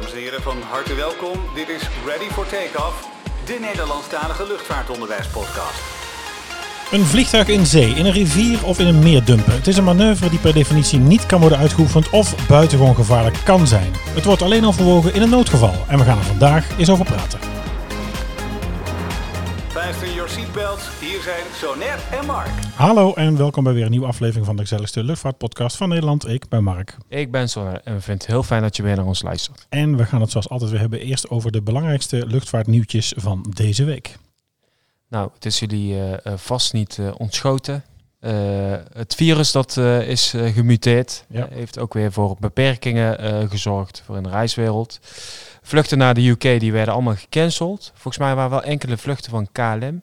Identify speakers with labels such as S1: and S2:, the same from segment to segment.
S1: Dames en heren, van harte welkom. Dit is Ready for Takeoff, de Nederlandstalige luchtvaartonderwijspodcast.
S2: Een vliegtuig in zee, in een rivier of in een meer dumpen. Het is een manoeuvre die per definitie niet kan worden uitgeoefend of buitengewoon gevaarlijk kan zijn. Het wordt alleen overwogen in een noodgeval en we gaan er vandaag eens over praten.
S1: Seatbelts, hier zijn Sonet en Mark.
S2: Hallo en welkom bij weer een nieuwe aflevering van de gezelligste luchtvaartpodcast van Nederland. Ik ben Mark.
S3: Ik ben Sonne en we vinden het heel fijn dat je weer naar ons luistert.
S2: En we gaan het zoals altijd weer hebben eerst over de belangrijkste luchtvaartnieuwtjes van deze week.
S3: Nou, het is jullie eh, eh, vast niet eh, ontschoten. Eh, het virus dat eh, is gemuteerd,
S2: Ja.
S3: heeft ook weer voor beperkingen eh, gezorgd voor in de reiswereld. Vluchten naar de UK die werden allemaal gecanceld. Volgens mij waren wel enkele vluchten van KLM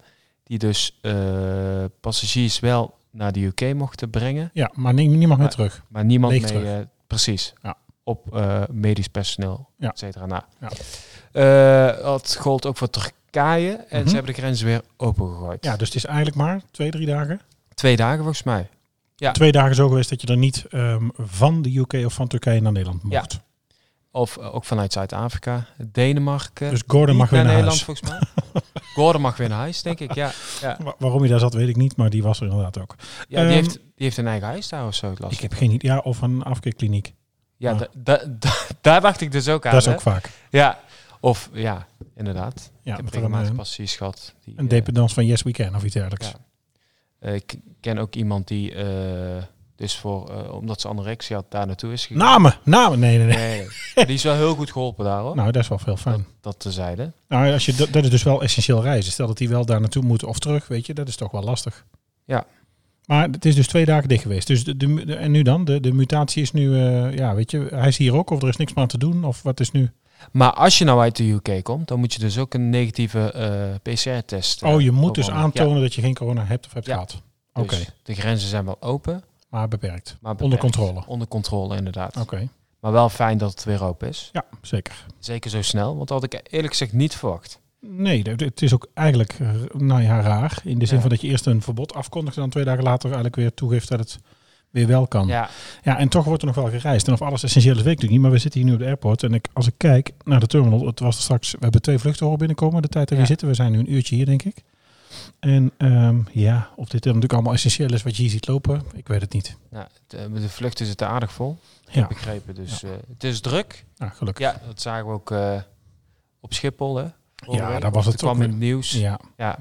S3: die dus eh, passagiers wel naar de UK mochten brengen,
S2: Ja, maar nie- niemand meer terug.
S3: maar niemand
S2: Leeg
S3: mee, eh, precies,
S2: Ja.
S3: op eh, medisch personeel,
S2: Ja.
S3: et cetera. Nou,
S2: Ja.
S3: dat gold ook voor Turkije en
S2: Mhm.
S3: ze hebben de grenzen weer opengegooid.
S2: Ja, dus het is eigenlijk maar twee, drie dagen.
S3: Twee dagen volgens mij. Ja.
S2: Twee dagen zo geweest dat je er niet ehm, van de UK of van Turkije naar Nederland mocht.
S3: Of eh, ook vanuit Zuid-Afrika, Denemarken.
S2: Dus Gordon mag weer naar
S3: Nederland
S2: huis.
S3: volgens mij. Gordon mag weer naar huis, denk ik. Ja, ja.
S2: Wa- Waarom hij daar zat, weet ik niet, maar die was er inderdaad ook.
S3: ja die,
S2: Ehm,
S3: heeft, die heeft een eigen huis daar of zo. Las
S2: Ik heb geen idee. Ja, of een afkeerkliniek.
S3: ja, da- da- da- daar dacht ik dus ook aan.
S2: dat is
S3: hè.
S2: ook vaak.
S3: Ja, of ja, inderdaad.
S2: Ja,
S3: ik heb regelmatig
S2: een,
S3: passagiers gehad. Die,
S2: een
S3: eh,
S2: dependance van Yes We Can of iets dergelijks.
S3: Ja. eh, ik ken ook iemand die dus voor, eh, omdat ze anorexia had, daar naartoe is gegaan.
S2: Namen, namen. Nee, nee, nee.
S3: Die is wel heel goed geholpen daar hoor.
S2: Nou, dat is wel veel fijn.
S3: dat, dat tezijde.
S2: Nou, als je, dat, dat is dus wel essentieel reizen. Stel dat hij wel daar naartoe moet of terug, weet je, dat is toch wel lastig.
S3: Ja.
S2: Maar het is dus twee dagen dicht geweest. Dus de, de, de- en nu dan? De, de mutatie is nu, eh, ja, weet je, hij is hier ook of er is niks meer aan te doen of wat is nu?
S3: Maar als je nou uit de UK komt, dan moet je dus ook een negatieve eh, PCR-test.
S2: oh, je moet dus aantonen dat je geen corona hebt of hebt
S3: Ja.
S2: gehad.
S3: Ja,
S2: Oké,
S3: dus de grenzen zijn wel open,
S2: maar beperkt.
S3: maar
S2: Onder controle.
S3: Onder controle, inderdaad.
S2: Oké,
S3: Maar wel fijn dat het weer open is.
S2: ja, zeker.
S3: Zeker zo snel, want dat had ik eerlijk gezegd niet verwacht.
S2: Nee, het is ook eigenlijk nou ja, raar. In de zin
S3: Ja.
S2: van dat je eerst een verbod afkondigt en dan twee dagen later eigenlijk weer toegeeft dat het weer wel kan. Ja.
S3: Ja,
S2: en toch wordt er nog wel gereisd. En of alles essentieel is, weet ik natuurlijk niet. Maar we zitten hier nu op de airport. En ik, als ik kijk naar de terminal, het was er straks, we hebben twee vluchten horen binnenkomen. De tijd dat we
S3: Ja.
S2: zitten, we zijn nu een uurtje hier, denk ik. En ehm, ja, of dit natuurlijk allemaal essentieel is wat je hier ziet lopen, ik weet het niet.
S3: nou, de, de vluchten zitten aardig vol,
S2: Ja,
S3: heb ik begrepen. Dus eh, het is druk.
S2: nou, gelukkig.
S3: Ja, dat zagen we ook eh, op Schiphol. Hè,
S2: Ja,
S3: week.
S2: daar was
S3: Dat
S2: het
S3: kwam
S2: ook
S3: in het nieuws. Ja.
S2: Ja.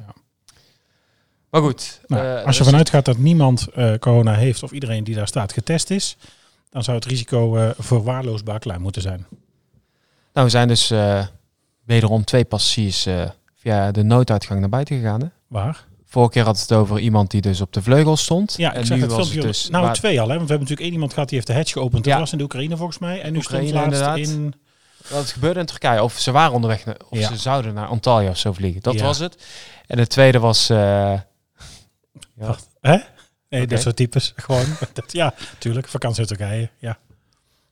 S3: Maar goed.
S2: Nou,
S3: eh,
S2: als je
S3: is-
S2: vanuit gaat dat niemand eh, corona heeft of iedereen die daar staat getest is, dan zou het risico eh verwaarloosbaar klein moeten zijn.
S3: Nou, we zijn dus eh, wederom twee passagiers eh, via de nooduitgang naar buiten gegaan. Hè?
S2: Waar?
S3: Vorige keer had het over iemand die dus op de vleugel stond.
S2: Ja,
S3: en
S2: ik zag
S3: nu
S2: het filmpje.
S3: het dus...
S2: nou,
S3: waar-
S2: twee al, hè? Want we hebben natuurlijk één iemand gehad die heeft de hedge geopend. Dat
S3: Ja.
S2: was in de Oekraïne volgens mij. En nu
S3: Oekraïne,
S2: stond laatst in...
S3: Dat gebeurde in Turkije. Of ze waren onderweg, naar, of
S2: Ja.
S3: ze zouden naar Antalya of zo vliegen. Dat
S2: Ja.
S3: was het. En de tweede was... eh, ja,
S2: Wacht, hè? Nee,
S3: Oké.
S2: dat soort types. Gewoon. dat, ja, tuurlijk. Vakantie in Turkije. Ja.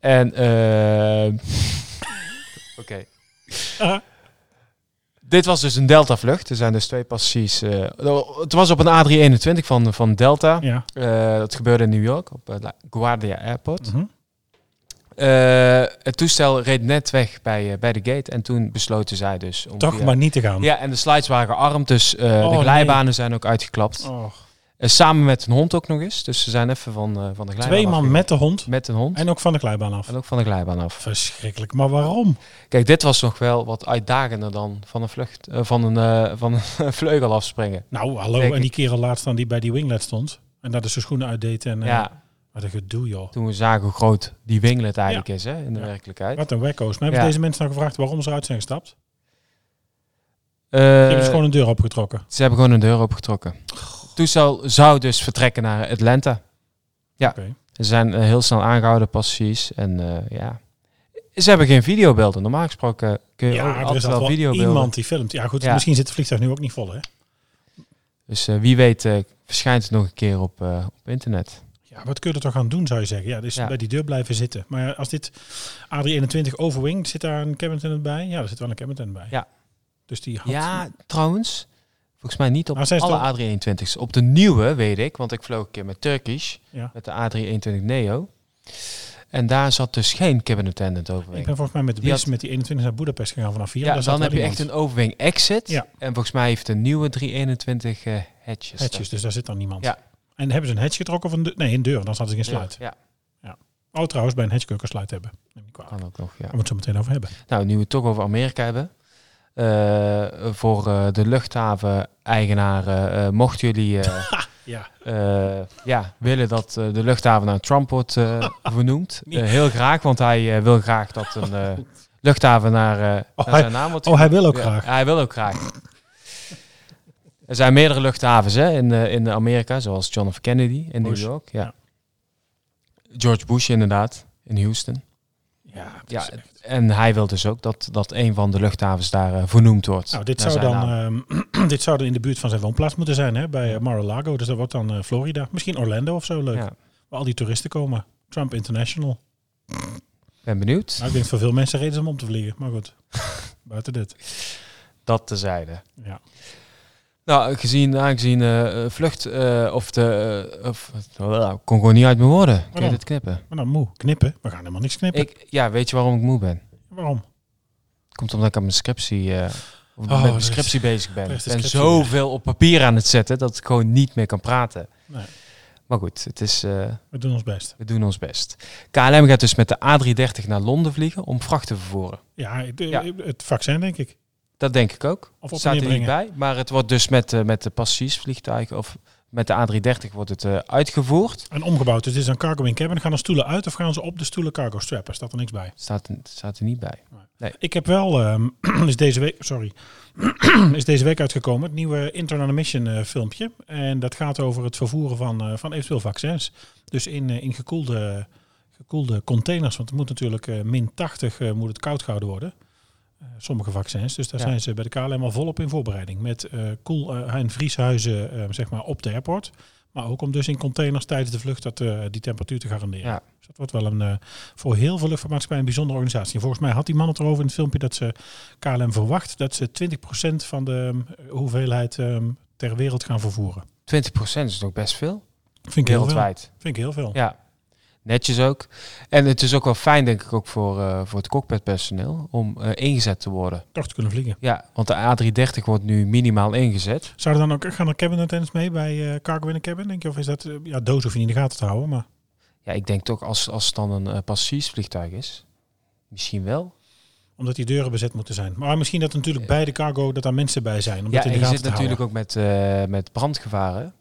S3: En... eh, Oké. Dit was dus een Delta-vlucht. Er zijn dus twee passagiers. eh, het was op een A321 van, van Delta.
S2: Ja.
S3: Eh, dat gebeurde in New York, op eh, La Guardia Airport.
S2: Mhm.
S3: Het toestel reed net weg bij, bij de gate. En toen besloten zij dus om...
S2: Toch
S3: via-
S2: maar niet te gaan.
S3: Ja, en de slides waren gearmd, dus
S2: Oh,
S3: de glijbanen zijn ook uitgeklapt.
S2: Oh.
S3: Eh, samen met een hond ook nog eens. Dus ze zijn even van, eh, van de glijbaan
S2: Twee man met de hond.
S3: met een hond. En,
S2: En ook van de glijbaan af.
S3: ook van de glijbaan af.
S2: Verschrikkelijk. Maar waarom?
S3: Kijk, dit was nog wel wat uitdagender dan van een vlucht, eh, van, een, van een vleugel afspringen.
S2: Nou, hallo.
S3: Denk
S2: en die kerel laatst dan die bij die winglet stond. En dat is zijn schoenen uitdeed. En,
S3: ja,
S2: Wat een gedoe, joh.
S3: toen we zagen hoe groot die winglet eigenlijk is hè, in de
S2: Ja.
S3: werkelijkheid.
S2: Wat een wekko's. Maar hebben
S3: Ja.
S2: deze mensen nou gevraagd waarom ze eruit zijn gestapt?
S3: Eh,
S2: Ze hebben gewoon een deur opgetrokken.
S3: Ze hebben gewoon een deur opgetrokken. Toestel zou dus vertrekken naar Atlanta. Ja. Ze zijn eh, heel snel aangehouden passagiers. En eh, ja, ze hebben geen videobeelden. Normaal gesproken kun je
S2: Ja,
S3: altijd wel
S2: wel
S3: videobeelden.
S2: iemand die filmt. Ja, goed.
S3: Ja.
S2: Misschien zit het vliegtuig nu ook niet vol, hè?
S3: Dus eh, wie weet verschijnt het nog een keer op, op internet.
S2: Ja, wat kun je er toch aan doen, zou je zeggen? Ja, dus
S3: Ja.
S2: bij die deur blijven zitten. Maar als dit A321 overwing, zit daar een cabin bij? Ja, er zit wel een cabin bij.
S3: Ja.
S2: Dus die had...
S3: Ja, trouwens. Volgens mij niet op alle A321's. Op de nieuwe weet ik, want ik vloog een keer met Turkish.
S2: Ja.
S3: Met de A321 Neo. En daar zat dus geen cabin attendant
S2: Ik
S3: overwing.
S2: ben volgens mij met de
S3: Die had-
S2: met die 21 naar Budapest gegaan vanaf 4.
S3: Ja, dan heb je echt een overwing exit.
S2: Ja.
S3: En volgens mij heeft een nieuwe 321 eh hatches.
S2: Hatches, dus daar zit dan niemand.
S3: Ja.
S2: En hebben ze een hatch getrokken of een deur? Nee, een deur. Dan zaten ze geen sluit.
S3: Ja,
S2: Oh, trouwens, bij een hatch kun je ook een sluit hebben.
S3: Kan ook nog. Ja.
S2: Daar moeten we het zo meteen over hebben.
S3: Nou, nu we het toch over Amerika hebben. Eh, voor eh, de luchthaven-eigenaren, eh, mochten jullie
S2: Ja.
S3: ja, willen dat de luchthaven naar Trump wordt vernoemd. Heel graag, want hij wil graag dat een luchthaven naar,
S2: Oh,
S3: naar
S2: hij-
S3: zijn naam wordt
S2: oh, hij wil ook
S3: Ja,
S2: graag.
S3: Hij wil ook graag. Er zijn meerdere luchthavens hè, in, in Amerika, zoals John F. Kennedy in New. York. Ja.
S2: Ja.
S3: George Bush inderdaad, in Houston.
S2: Ja,
S3: Ja, en hij wil dus ook dat, dat een van de luchthavens daar eh, vernoemd wordt.
S2: Nou, dit zou, dan, ehm, dit zou dan in de buurt van zijn woonplaats moeten zijn, hè, bij eh, Mar-a-Lago. Dus dat wordt dan eh, Florida. Misschien Orlando of zo, leuk.
S3: ja,
S2: Waar al die toeristen komen. Trump International.
S3: ben benieuwd.
S2: Nou, ik denk voor veel mensen reden om om te vliegen. Maar goed, buiten dit.
S3: Dat tezijde.
S2: Ja.
S3: Nou, gezien, aangezien eh, eh, vlucht of of de... eh, of, uh, kon gewoon niet uit mijn woorden. Kun je dit knippen?
S2: Maar dan moe. Knippen. We gaan helemaal niks knippen.
S3: Ik, ja, weet je waarom ik moe ben?
S2: Waarom?
S3: Komt omdat ik aan mijn scriptie, eh, of
S2: Oh,
S3: met mijn
S2: is-
S3: scriptie bezig ben. Ik ben zoveel op papier aan het zetten dat ik gewoon niet meer kan praten.
S2: Nee,
S3: Maar goed, het is, eh,
S2: we doen ons best.
S3: we doen ons best. KLM gaat dus met de A330 naar Londen vliegen om vracht te vervoeren.
S2: Ja, de-
S3: Ja.
S2: het vaccin denk ik.
S3: Dat denk ik ook.
S2: Of op
S3: Staat er niet bij. Maar het wordt dus met, eh, met de passagiersvliegtuigen of met de A330 wordt het eh, uitgevoerd.
S2: En omgebouwd. Dus dit is een cargo in cabin. Gaan de stoelen uit of gaan ze op de stoelen cargo strappen? Staat er niks bij.
S3: Staat, staat er niet bij.
S2: Ik heb wel, ehm, is deze week, sorry, is deze week uitgekomen het nieuwe Internal Mission eh, filmpje. En dat gaat over het vervoeren van, van eventueel vaccins. Dus in, in gekoelde, gekoelde containers, want het moet natuurlijk min 80 eh, moet het koud gehouden worden. Eh, sommige vaccins. Dus daar
S3: Ja.
S2: zijn ze bij de KLM al volop in voorbereiding. Met eh koel- en vrieshuizen eh, zeg maar op de airport. Maar ook om dus in containers tijdens de vlucht dat, die temperatuur te garanderen.
S3: Ja.
S2: Dus dat wordt wel een, voor heel veel luchtvaartmaatschappijen een bijzondere organisatie. En volgens mij had die man het erover in het filmpje dat ze KLM verwacht dat ze 20% van de eh, hoeveelheid ehm, ter wereld gaan vervoeren.
S3: 20% is nog best veel.
S2: Vind ik heel veel. Vind ik heel veel.
S3: Ja. Netjes ook. En het is ook wel fijn, denk ik, ook voor, eh, voor het cockpitpersoneel om eh, ingezet te worden.
S2: Toch te kunnen vliegen.
S3: Ja, want de A330 wordt nu minimaal ingezet.
S2: Zouden dan ook gaan er cabin attendants mee bij eh, cargo in een cabin? Denk je? Of is dat, ja, doos hoef je niet in de gaten te houden, maar
S3: Ja, ik denk toch als, als het dan een passagiersvliegtuig is, misschien wel.
S2: omdat die deuren bezet moeten zijn. Maar misschien dat natuurlijk bij de cargo dat daar mensen bij zijn. Om
S3: Ja,
S2: in de
S3: je zit natuurlijk
S2: houden.
S3: ook met, met brandgevaren.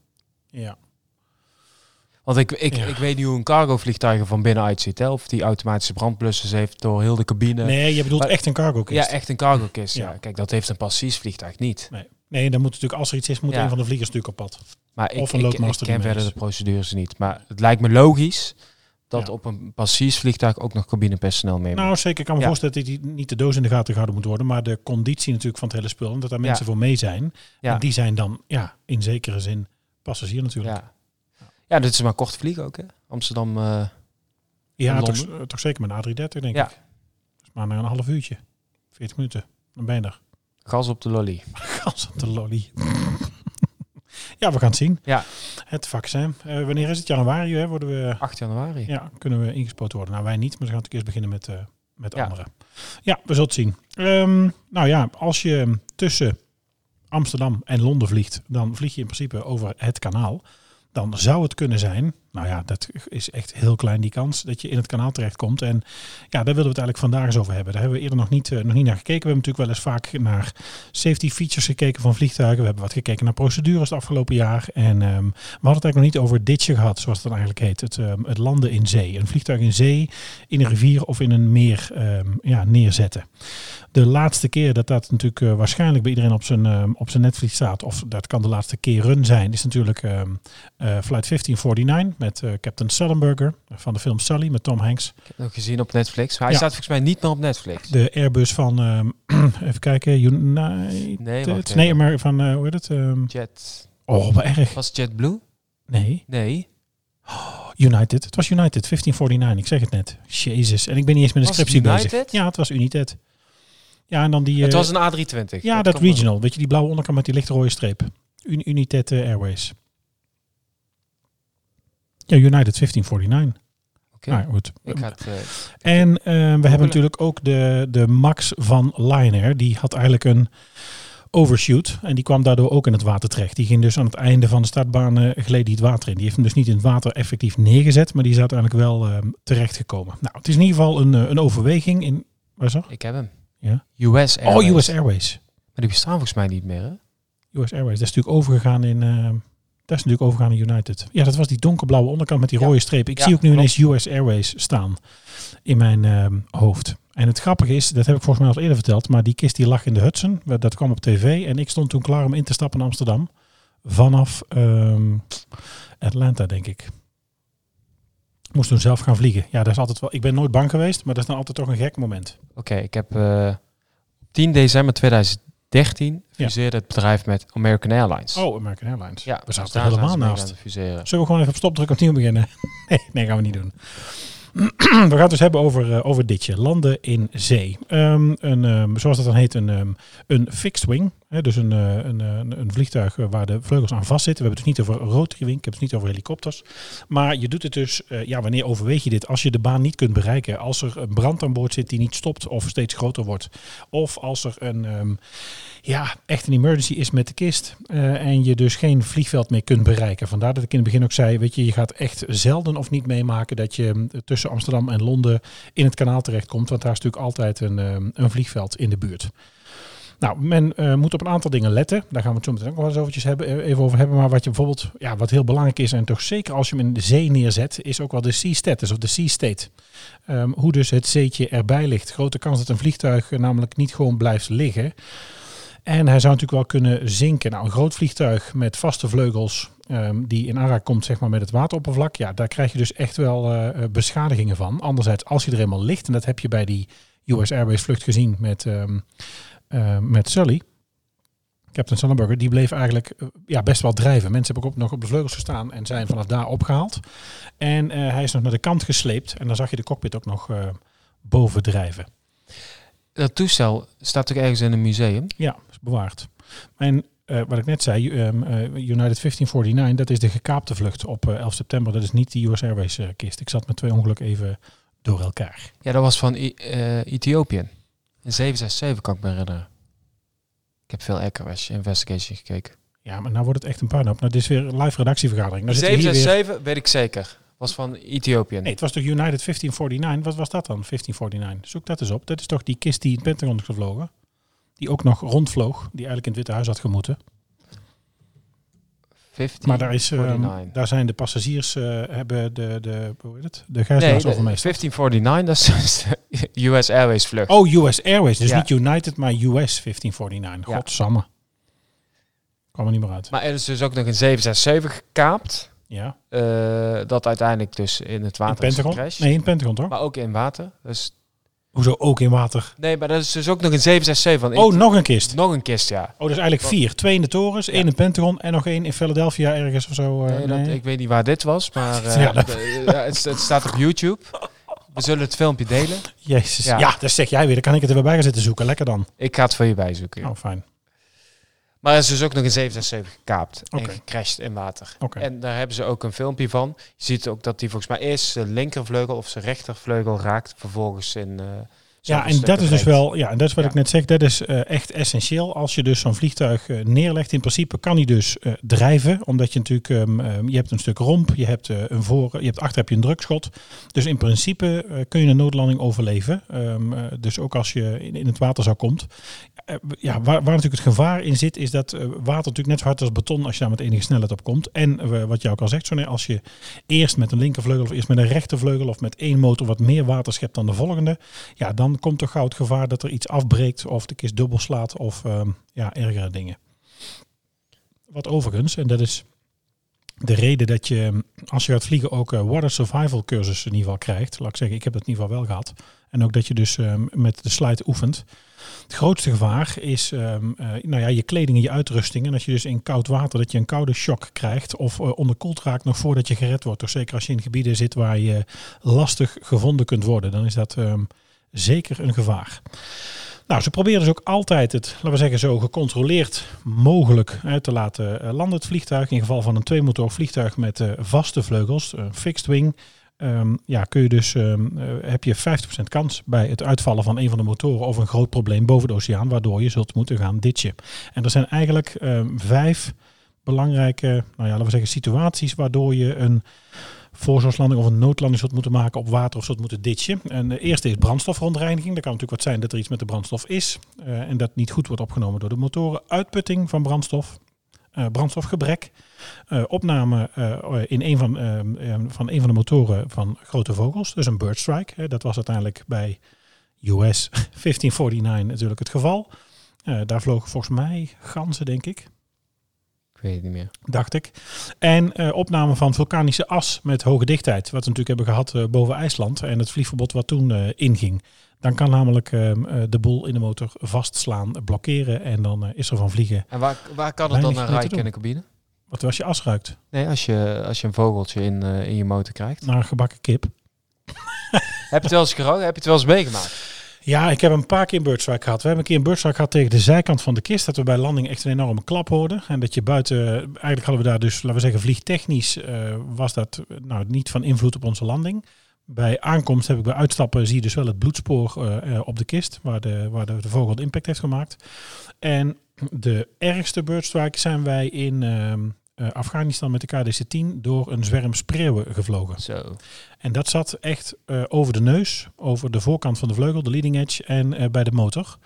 S2: Ja.
S3: Want ik, ik,
S2: Ja.
S3: ik weet niet hoe een cargovliegtuig er van binnenuit ziet. Hè? Of die automatische brandblussers heeft door heel de cabine.
S2: Nee, je bedoelt
S3: Maar-
S2: echt een cargo
S3: ja, echt een cargokist. Ja.
S2: Ja.
S3: Kijk, dat heeft een passagiersvliegtuig niet.
S2: Nee. nee, dan moet natuurlijk, als er iets is, moet
S3: Ja.
S2: een van de vliegers natuurlijk op pad.
S3: Maar ik,
S2: Of een
S3: ik, ik ken verder de procedures niet. Maar het lijkt me logisch dat
S2: Ja.
S3: op een passagiersvliegtuig ook nog cabinepersoneel mee.
S2: Nou, zeker. Ik kan me
S3: Ja.
S2: voorstellen dat die niet de doos in de gaten gehouden moet worden, maar de conditie natuurlijk van het hele spul. En dat daar mensen
S3: Ja.
S2: voor mee zijn.
S3: Ja.
S2: En die zijn dan, ja, in zekere zin passagier natuurlijk.
S3: ja. Ja, dit is maar kort vliegen ook. Hè? Amsterdam. eh,
S2: Ja, toch, toch zeker met een A330, denk
S3: Ja.
S2: ik. Is maar een half uurtje. 40 minuten. Dan ben je er.
S3: gas op de lolly.
S2: Gas op de lolly. ja, we gaan het zien.
S3: Ja.
S2: Het vaccin. Eh, wanneer is het? Januari, hè? Worden we...
S3: 8 januari.
S2: Ja, kunnen we ingespoten worden. Nou, wij niet, maar we gaan natuurlijk eerst beginnen met, eh, met
S3: Ja.
S2: anderen. Ja, we zullen het zien. Ehm, nou ja, als je tussen Amsterdam en Londen vliegt, dan vlieg je in principe over het kanaal. Dan zou het kunnen zijn, nou ja, dat is echt heel klein die kans, dat je in het kanaal terechtkomt. En ja, daar willen we het eigenlijk vandaag eens over hebben. Daar hebben we eerder nog niet, eh, nog niet naar gekeken. We hebben natuurlijk wel eens vaak naar safety features gekeken van vliegtuigen. We hebben wat gekeken naar procedures het afgelopen jaar. En ehm, we hadden het eigenlijk nog niet over ditje gehad, zoals het dan eigenlijk heet. Het, ehm, het landen in zee. Een vliegtuig in zee, in een rivier of in een meer ehm, ja, neerzetten. De laatste keer dat dat natuurlijk eh, waarschijnlijk bij iedereen op zijn, op zijn netvlies staat, of dat kan de laatste keren zijn, is natuurlijk eh, Flight 1549 met eh, Captain Sullenberger van de film Sully met Tom Hanks.
S3: Ik heb het nog gezien op Netflix. Maar hij
S2: Ja.
S3: staat volgens mij niet meer op Netflix.
S2: De Airbus van, ehm, even kijken, United?
S3: Nee, wacht
S2: nee
S3: even.
S2: maar van, eh, hoe heet het? Ehm,
S3: Jet.
S2: oh, wat erg.
S3: Was JetBlue?
S2: Nee,
S3: Nee.
S2: United. Het was United, 1549, ik zeg het net. Jezus, en ik ben niet eens met een scriptie bezig.
S3: United?
S2: Ja, het was United. Ja, en dan die...
S3: het
S2: eh,
S3: was een A320.
S2: Ja, dat
S3: wel.
S2: regional. Weet je, die blauwe onderkant met die lichte rode streep. Un United eh, Airways. Ja, United 1549.
S3: Oké.
S2: Nou, goed.
S3: Ik ga het, eh,
S2: En eh, we hebben natuurlijk ook de, de Max van Lion Air. Die had eigenlijk een overshoot. En die kwam daardoor ook in het water terecht. Die ging dus aan het einde van de startbaan eh gleed die het water in. Die heeft hem dus niet in het water effectief neergezet. Maar die is uiteindelijk wel eh, terecht gekomen. Nou, het is in ieder geval een, eh, een overweging in... Waar is dat?
S3: ik heb hem.
S2: Ja.
S3: US Airways.
S2: Oh, US Airways.
S3: Maar die bestaan volgens mij niet meer, hè?
S2: US Airways. Dat is natuurlijk overgegaan in... eh, dat is natuurlijk overgegaan in United. Ja, dat was die donkerblauwe onderkant met die
S3: Ja.
S2: rode streep. Ik
S3: Ja,
S2: zie ook nu
S3: klopt.
S2: ineens US Airways staan in mijn ehm, hoofd. En het grappige is, dat heb ik volgens mij al eerder verteld, maar die kist die lag in de Hudson. Dat kwam op tv en ik stond toen klaar om in te stappen in Amsterdam. Vanaf ehm, Atlanta, denk ik. Moest toen zelf gaan vliegen. Ja, dat is altijd wel. Ik ben nooit bang geweest, maar dat is dan altijd toch een gek moment.
S3: Oké, ik heb eh 10 december 2013 fuseerde het bedrijf met American Airlines.
S2: Oh, American Airlines.
S3: ja,
S2: we zaten er helemaal naast.
S3: aan het fuseren.
S2: Zullen we gewoon even op stop drukken opnieuw beginnen? Nee, nee, gaan we niet doen. we gaan het dus hebben over, eh, over ditje. Landen in zee. Ehm, een, ehm, zoals dat dan heet, een, ehm, een fixed wing. Dus een, eh, eh, een, een vliegtuig eh, waar de vleugels aan vastzitten. We hebben het dus niet over rotary ik heb het niet over helikopters. Maar je doet het dus, ja, wanneer overweeg je dit? Als je de baan niet kunt bereiken. Als er een brand aan boord zit die niet stopt of steeds groter wordt. Of als er een, ehm, ja, echt een emergency is met de kist. en je dus geen vliegveld meer kunt bereiken. Vandaar dat ik in het begin ook zei, weet je, je gaat echt zelden of niet meemaken dat je mm, tussen Amsterdam en Londen in het kanaal terechtkomt. Want daar is natuurlijk altijd een, ehm, een vliegveld in de buurt. Nou, men eh, moet op een aantal dingen letten. Daar gaan we het zo meteen ook wel eens eventjes hebben, eh, even over hebben. Maar wat je bijvoorbeeld, ja, wat heel belangrijk is, en toch zeker als je hem in de zee neerzet, is ook wel de sea status of de sea state. Ehm, hoe dus het zeetje erbij ligt. Grote kans dat een vliegtuig eh, namelijk niet gewoon blijft liggen. En hij zou natuurlijk wel kunnen zinken. Nou, een groot vliegtuig met vaste vleugels ehm, die in aanraking komt zeg maar, met het wateroppervlak. Ja, daar krijg je dus echt wel beschadigingen van. Anderzijds, als je er eenmaal ligt, en dat heb je bij die US Airways vlucht gezien met, ehm, eh, met Sully. Captain Sullenberger, die bleef eigenlijk eh, ja, best wel drijven. Mensen hebben ook op, nog op de vleugels gestaan en zijn vanaf daar opgehaald. En eh, hij is nog naar de kant gesleept. En dan zag je de cockpit ook nog boven drijven.
S3: Dat toestel staat ook ergens in een museum.
S2: Ja, is bewaard. En wat ik net zei, ehm, eh, United 1549, dat is de gekaapte vlucht op eh, 11 september. Dat is niet die US Airways kist. Ik zat met twee ongelukken even door elkaar.
S3: Ja, dat was van I- Ethiopië. Een 767 kan ik me herinneren. Ik heb veel Echowash Investigation gekeken.
S2: Ja, maar nou wordt het echt een puinhoop. Nou, dit is weer een live redactievergadering. Nou zitten we hier weer...
S3: 767 weet ik zeker. Was van Ethiopië.
S2: Nee, het was toch United 1549? Wat was dat dan, 1549? Zoek dat eens op. Dat is toch die kist die in het Pentagon is gevlogen? Die ook nog rondvloog, die eigenlijk in het Witte Huis had gemoeten.
S3: 15,
S2: Maar daar, is,
S3: 49.
S2: daar zijn de passagiers, eh, hebben de, de, hoe heet het? De
S3: Nee,
S2: gijzelaars
S3: de-
S2: overmeesterd.
S3: 1549, dat is de US Airways vlucht.
S2: Oh, US Airways. Dus
S3: Ja.
S2: niet United, maar US 1549.
S3: Ja.
S2: Godsamme. Kwam er niet meer uit.
S3: Maar er is dus ook nog een 767 gekaapt.
S2: Ja.
S3: eh, dat uiteindelijk dus in het
S2: In
S3: water is
S2: Pentagon?
S3: gecrashed.
S2: Nee, in Pentagon toch?
S3: Maar ook in water. Dus,
S2: Hoezo ook in water?
S3: nee, maar dat is dus ook nog een 767 van
S2: Oh, nog een kist.
S3: nog een kist, ja.
S2: Oh, dus eigenlijk vier. Twee in de torens, één in het Pentagon en nog één in Philadelphia ergens of zo. eh,
S3: Nee, dat,
S2: nee.
S3: ik weet niet waar dit was, maar eh,
S2: Ja, dat-
S3: de- ja, het, het staat op YouTube. We zullen het filmpje delen.
S2: Jezus. Ja.
S3: Ja.
S2: dat zeg jij weer. Dan kan ik het er weer bij gaan zitten zoeken. Lekker dan.
S3: Ik ga het voor je bijzoeken.
S2: Oh, fijn.
S3: Maar er is dus ook nog een 767 gekaapt en gecrashed in water. En daar hebben ze ook een filmpje van. Je ziet ook dat hij volgens mij eerst zijn linkervleugel of zijn rechtervleugel raakt. Vervolgens in... eh,
S2: Ja, en dat is dus wel, ja, en dat is wat
S3: Ja.
S2: ik net zeg, dat is eh, echt essentieel. Als je dus zo'n vliegtuig eh, neerlegt, in principe kan hij dus eh, drijven, omdat je natuurlijk, ehm, ehm, je hebt een stuk romp, je hebt een voor, je hebt achter heb je een drukschot. Dus in principe kun je een noodlanding overleven. Ehm, eh, dus ook als je in, in het water zou komt. Ja, waar, waar natuurlijk het gevaar in zit, is dat water natuurlijk net zo hard als beton als je daar met enige snelheid op komt. En wat je ook al zegt, Sonny, als je eerst met een linkervleugel of eerst met een rechtervleugel of met één motor wat meer water schept dan de volgende, ja, dan komt toch gauw het gevaar dat er iets afbreekt of de kist dubbel slaat of ehm, ja, ergere dingen. Wat overigens, en dat is de reden dat je als je gaat vliegen ook eh, water survival cursus in ieder geval krijgt. Laat ik zeggen, ik heb dat in ieder geval wel gehad. En ook dat je dus ehm, met de slide oefent. Het grootste gevaar is ehm, eh, nou ja, je kleding en je uitrusting. En dat je dus in koud water dat je een koude shock krijgt of eh, onderkoeld raakt nog voordat je gered wordt. Dus zeker als je in gebieden zit waar je lastig gevonden kunt worden, dan is dat zeker een gevaar. Nou, ze proberen dus ook altijd het, laten we zeggen, zo gecontroleerd mogelijk uit te laten eh, landen het vliegtuig. In geval van een tweemotor vliegtuig met eh, vaste vleugels, een fixed wing. ehm, ja, kun je dus, ehm, eh, heb je 50% kans bij het uitvallen van een van de motoren of een groot probleem boven de oceaan, waardoor je zult moeten gaan ditchen. En er zijn eigenlijk ehm, vijf belangrijke, nou ja, laten we zeggen, situaties waardoor je een voorzorgslanding of een noodlanding zult moeten maken op water of zult moeten ditchen. En de eerste is brandstofverontreiniging. Dat kan natuurlijk wat zijn dat er iets met de brandstof is eh, en dat niet goed wordt opgenomen door de motoren. Uitputting van brandstof, eh, brandstofgebrek, eh, opname in een van, van een van de motoren van grote vogels, dus een bird strike. Dat was uiteindelijk bij US 1549 natuurlijk het geval. Daar vlogen volgens mij ganzen, denk ik
S3: Ik weet het niet meer.
S2: dacht ik. En eh, opname van vulkanische as met hoge dichtheid, wat we natuurlijk hebben gehad eh, boven IJsland en het vliegverbod wat toen eh, inging. Dan kan namelijk ehm, eh, de boel in de motor vastslaan, blokkeren en dan is er van vliegen.
S3: En waar, waar kan het dan naar
S2: doen.
S3: in de cabine?
S2: Wat als je as ruikt?
S3: Nee, als je, als je een vogeltje in, in je motor krijgt.
S2: Naar gebakken kip.
S3: Heb je het wel eens gerookt? Heb je het wel eens meegemaakt?
S2: Ja, ik heb een paar keer een birdstrike gehad. We hebben een keer een birdstrike gehad tegen de zijkant van de kist. Dat we bij landing echt een enorme klap hoorden. En dat je buiten, eigenlijk hadden we daar dus, laten we zeggen, vliegtechnisch eh, was dat nou, niet van invloed op onze landing. Bij aankomst heb ik bij uitstappen zie je dus wel het bloedspoor eh, eh, op de kist, waar, de, waar de, vogel impact heeft gemaakt. En de ergste birdstrike zijn wij in ehm, eh, Afghanistan met de KDC-10 door een zwerm spreeuwen gevlogen.
S3: Zo.
S2: En dat zat echt eh, over de neus, over de voorkant van de vleugel, de leading edge en eh, bij de motor.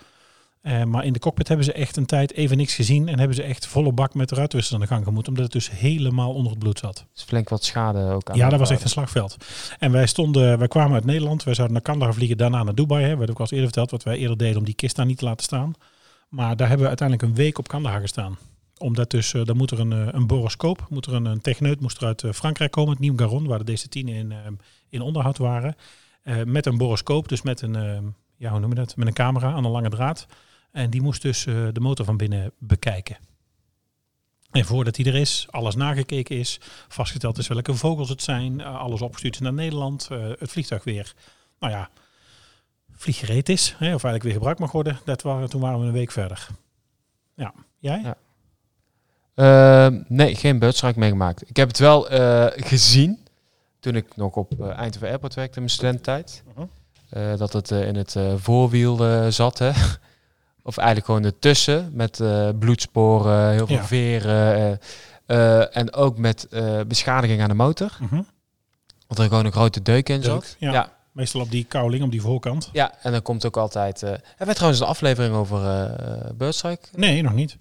S2: Eh, maar in de cockpit hebben ze echt een tijd even niks gezien en hebben ze echt volle bak met de ruitwissers aan de gang gemoet, omdat het dus helemaal onder het bloed zat.
S3: is flink wat schade ook aan.
S2: Ja, dat was echt een slagveld. En wij stonden, wij kwamen uit Nederland, wij zouden naar Kandahar vliegen, daarna naar Dubai. Hè. We ook al eens eerder verteld wat wij eerder deden om die kist daar niet te laten staan. Maar daar hebben we uiteindelijk een week op Kandahar gestaan. Omdat dus, eh, dan moet er een, eh, een boroscoop, moet er een, een techneut moest er uit eh, Frankrijk komen, het Nieuw Garon, waar de DC-10 in, in onderhoud waren. Met een boroscoop, dus met een, ja, hoe noem je dat, met een camera aan een lange draad. En die moest dus de motor van binnen bekijken. En voordat die er is, alles nagekeken is, vastgesteld is welke vogels het zijn, alles opgestuurd is naar Nederland, het vliegtuig weer, nou ja, vlieggereed is, hè, of eigenlijk weer gebruikt mag worden. Dat waren, toen waren we een week verder. Ja, jij?
S3: Ja. Ehm, nee, geen birdstrike meegemaakt. Ik heb het wel eh, gezien toen ik nog op eh, Eindhoven Airport werkte in mijn studententijd.
S2: Mhm.
S3: Eh, dat het in het voorwiel zat, hè. Of eigenlijk gewoon ertussen, met bloedsporen, heel veel
S2: Ja.
S3: veren. en ook met beschadiging aan de motor.
S2: Mhm.
S3: Want er gewoon een grote deuk in
S2: Deuk,
S3: zat.
S2: ja.
S3: ja.
S2: Meestal op die kouling, op die voorkant.
S3: Ja, en dan komt ook altijd... hebben wij trouwens een aflevering over eh Birdstrike?
S2: Nee, nog niet.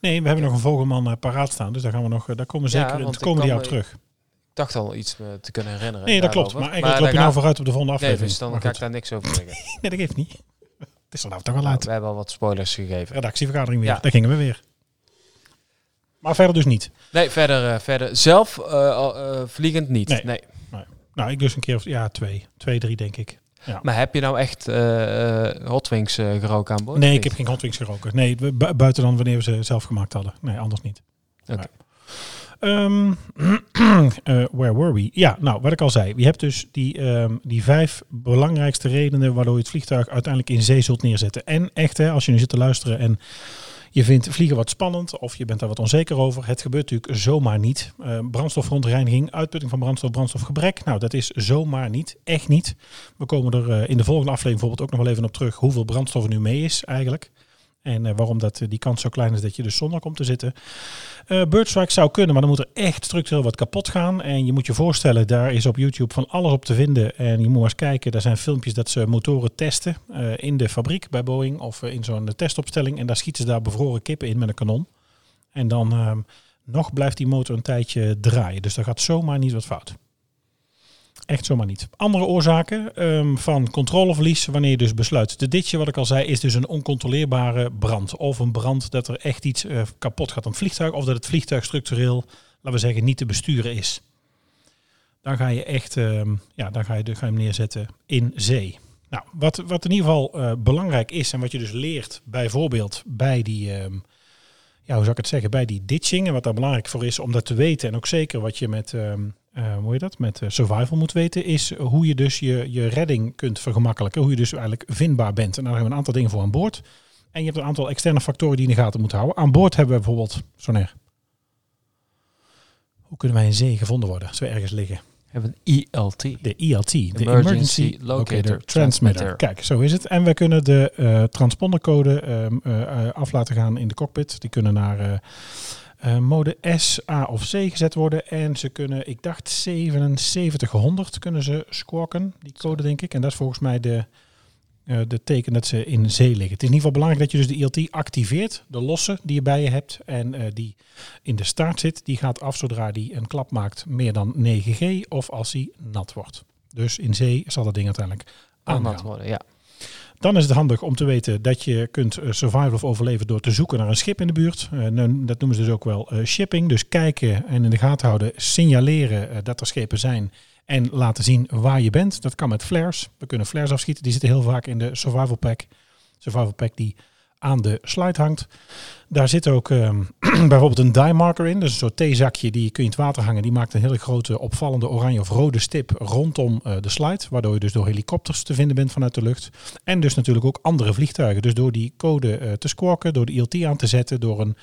S2: Nee, we hebben nog een vogelman eh, paraat staan, dus daar gaan we nog, eh, daar komen we zeker in het komende jaar op terug.
S3: Ik dacht al iets eh, te kunnen herinneren.
S2: Nee, dat klopt. Maar eigenlijk loop je nou vooruit op de volgende
S3: Nee,
S2: aflevering.
S3: dus dan kan ik daar niks over zeggen.
S2: Nee, dat geeft niet. Het is er nou toch wel
S3: Nou,
S2: uit.
S3: we hebben al wat spoilers gegeven.
S2: Redactievergadering weer.
S3: Ja.
S2: Daar gingen we weer. Maar verder dus niet.
S3: Nee, verder, verder zelf vliegend niet.
S2: Nee.
S3: Nee.
S2: Nou, ik dus een keer of ja, twee. Twee, drie denk ik.
S3: Maar heb je nou echt eh, Hot Wings eh, geroken aan boord?
S2: Nee, ik heb geen hotwings geroken. Nee, bu- bu- buiten dan wanneer we ze zelf gemaakt hadden. Nee, anders niet.
S3: Oké.
S2: Ehm, eh, where were we? Ja, nou, wat ik al zei. Je hebt dus die, ehm, die vijf belangrijkste redenen waardoor je het vliegtuig uiteindelijk in zee zult neerzetten. En echt, hè, als je nu zit te luisteren en je vindt vliegen wat spannend of je bent daar wat onzeker over. Het gebeurt natuurlijk zomaar niet. Eh brandstofverontreiniging, uitputting van brandstof, brandstofgebrek. Nou, dat is zomaar niet. Echt niet. We komen er eh, in de volgende aflevering bijvoorbeeld ook nog wel even op terug hoeveel brandstof er nu mee is eigenlijk. En eh, waarom dat, eh, die kans zo klein is dat je dus zonder komt te zitten. Eh Birdstrike zou kunnen, maar dan moet er echt structureel wat kapot gaan. En je moet je voorstellen, daar is op YouTube van alles op te vinden. En je moet eens kijken, daar zijn filmpjes dat ze motoren testen in de fabriek bij Boeing of in zo'n testopstelling. En daar schieten ze daar bevroren kippen in met een kanon. En dan ehm, nog blijft die motor een tijdje draaien. Dus daar gaat zomaar niet wat fout. Echt zomaar niet. Andere oorzaken ehm, van controleverlies, wanneer je dus besluit te ditchen, wat ik al zei, is dus een oncontroleerbare brand. Of een brand dat er echt iets eh, kapot gaat aan het vliegtuig, of dat het vliegtuig structureel, laten we zeggen, niet te besturen is. Dan ga je echt, ehm, ja, dan ga je, dan ga je hem neerzetten in zee. Nou, wat, wat in ieder geval eh, belangrijk is en wat je dus leert bijvoorbeeld bij die, ehm, ja, hoe zou ik het zeggen, bij die ditching. En wat daar belangrijk voor is om dat te weten. En ook zeker wat je met, eh, hoe heet dat, met eh, survival moet weten, is hoe je dus je, je redding kunt vergemakkelijken. Hoe je dus eigenlijk vindbaar bent. En daar hebben we een aantal dingen voor aan boord. En je hebt een aantal externe factoren die je in de gaten moet houden. Aan boord hebben we bijvoorbeeld, Soner. Hoe kunnen wij in zee gevonden worden als we ergens liggen?
S3: hebben een ELT.
S2: De ELT, de
S3: Emergency
S2: Emergency
S3: Locator
S2: Locator,
S3: Transmitter.
S2: Transmitter. Kijk, zo is het. En we kunnen de eh, transpondercode eh, af laten gaan in de cockpit. Die kunnen naar eh, mode S, A of C gezet worden. En ze kunnen, ik dacht 7700 kunnen ze squawken, die code denk ik. En dat is volgens mij de, eh, de teken dat ze in zee liggen. Het is in ieder geval belangrijk dat je dus de ELT activeert. De losse die je bij je hebt en eh, die in de staart zit, die gaat af zodra die een klap maakt meer dan 9G of als hij nat wordt. Dus in zee zal dat ding uiteindelijk
S3: Aan dat worden, ja.
S2: Dan is het handig om te weten dat je kunt eh, survival of overleven door te zoeken naar een schip in de buurt. Eh, nou, dat noemen ze dus ook wel eh, shipping. Dus kijken en in de gaten houden, signaleren dat er schepen zijn en laten zien waar je bent. Dat kan met flares. We kunnen flares afschieten. Die zitten heel vaak in de survival pack. Survival pack die aan de slide hangt. Daar zit ook ehm, bijvoorbeeld een die marker in. Dus een soort theezakje die kun je in het water hangen. Die maakt een hele grote opvallende oranje of rode stip rondom eh, de slide. Waardoor je dus door helikopters te vinden bent vanuit de lucht. En dus natuurlijk ook andere vliegtuigen. Dus door die code eh, te squawken, door de ILT aan te zetten, door een,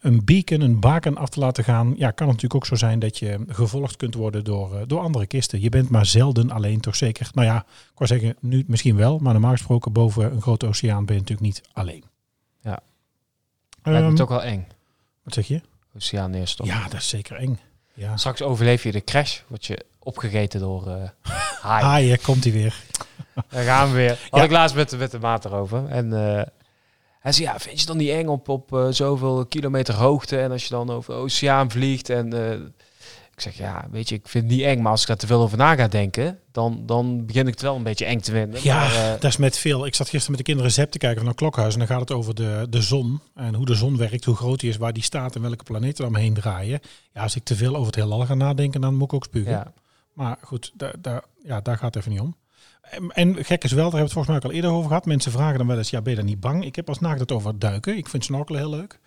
S2: een beacon, een baken af te laten gaan. Ja, kan het natuurlijk ook zo zijn dat je gevolgd kunt worden door, eh, door andere kisten. Je bent maar zelden alleen, toch zeker. Nou ja, ik wou zeggen, nu misschien wel. Maar normaal gesproken boven een grote oceaan ben je natuurlijk niet alleen. Ehm,
S3: Lijkt me toch wel eng.
S2: Wat zeg je?
S3: Oceaan neerstorten.
S2: Ja, dat is zeker eng. Ja.
S3: Straks overleef je de crash, word je opgegeten door eh haaien.
S2: Haaien, komt hij weer.
S3: Daar gaan we weer. Had
S2: Ja.
S3: ik laatst met, met de maat erover. En eh, hij zei, ja, vind je dan niet eng op, op eh, zoveel kilometer hoogte en als je dan over de oceaan vliegt en... ik zeg, ja, weet je, ik vind het niet eng, maar als ik daar te veel over na ga denken, dan, dan begin ik het wel een beetje eng te vinden.
S2: Ja,
S3: Maar, eh,
S2: dat is met veel. Ik zat gisteren met de kinderen Zep te kijken van een klokhuis. En dan gaat het over de, de zon. En hoe de zon werkt, hoe groot die is, waar die staat en welke planeten er omheen draaien. Ja, als ik te veel over het heelal ga nadenken, dan moet ik ook spugen.
S3: ja.
S2: Maar goed, daar, daar, ja, daar gaat het even niet om. En, gek is wel, daar hebben we het volgens mij ook al eerder over gehad. Mensen vragen dan wel eens, ja, ben je er niet bang? Ik heb als nagedacht over duiken. Ik vind snorkelen heel leuk.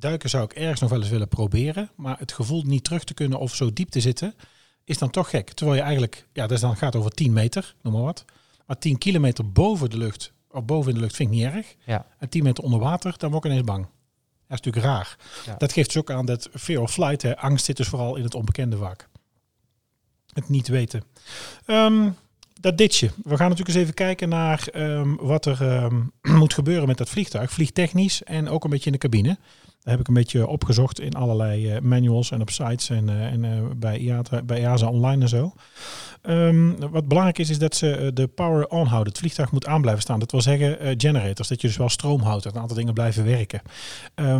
S2: Duiken zou ik ergens nog wel eens willen proberen. Maar het gevoel niet terug te kunnen of zo diep te zitten, is dan toch gek. Terwijl je eigenlijk, ja, dat is dan gaat over 10 meter, noem maar wat. Maar 10 kilometer boven de lucht, of boven in de lucht, vind ik niet erg.
S3: Ja.
S2: En 10 meter onder water, dan word ik ineens bang. Dat is natuurlijk raar.
S3: Ja.
S2: Dat geeft dus ook aan dat fear of flight, hè, angst zit dus vooral in het onbekende vaak. Het niet weten. Ehm, dat ditje. We gaan natuurlijk eens even kijken naar ehm, wat er ehm, moet gebeuren met dat vliegtuig. Vliegtechnisch en ook een beetje in de cabine. Heb ik een beetje opgezocht in allerlei eh, manuals en op sites en, eh, en eh, bij, IATA, bij EASA online en zo. Ehm, wat belangrijk is, is dat ze de power on houden. Het vliegtuig moet aan blijven staan. Dat wil zeggen generators, dat je dus wel stroom houdt. Dat een aantal dingen blijven werken.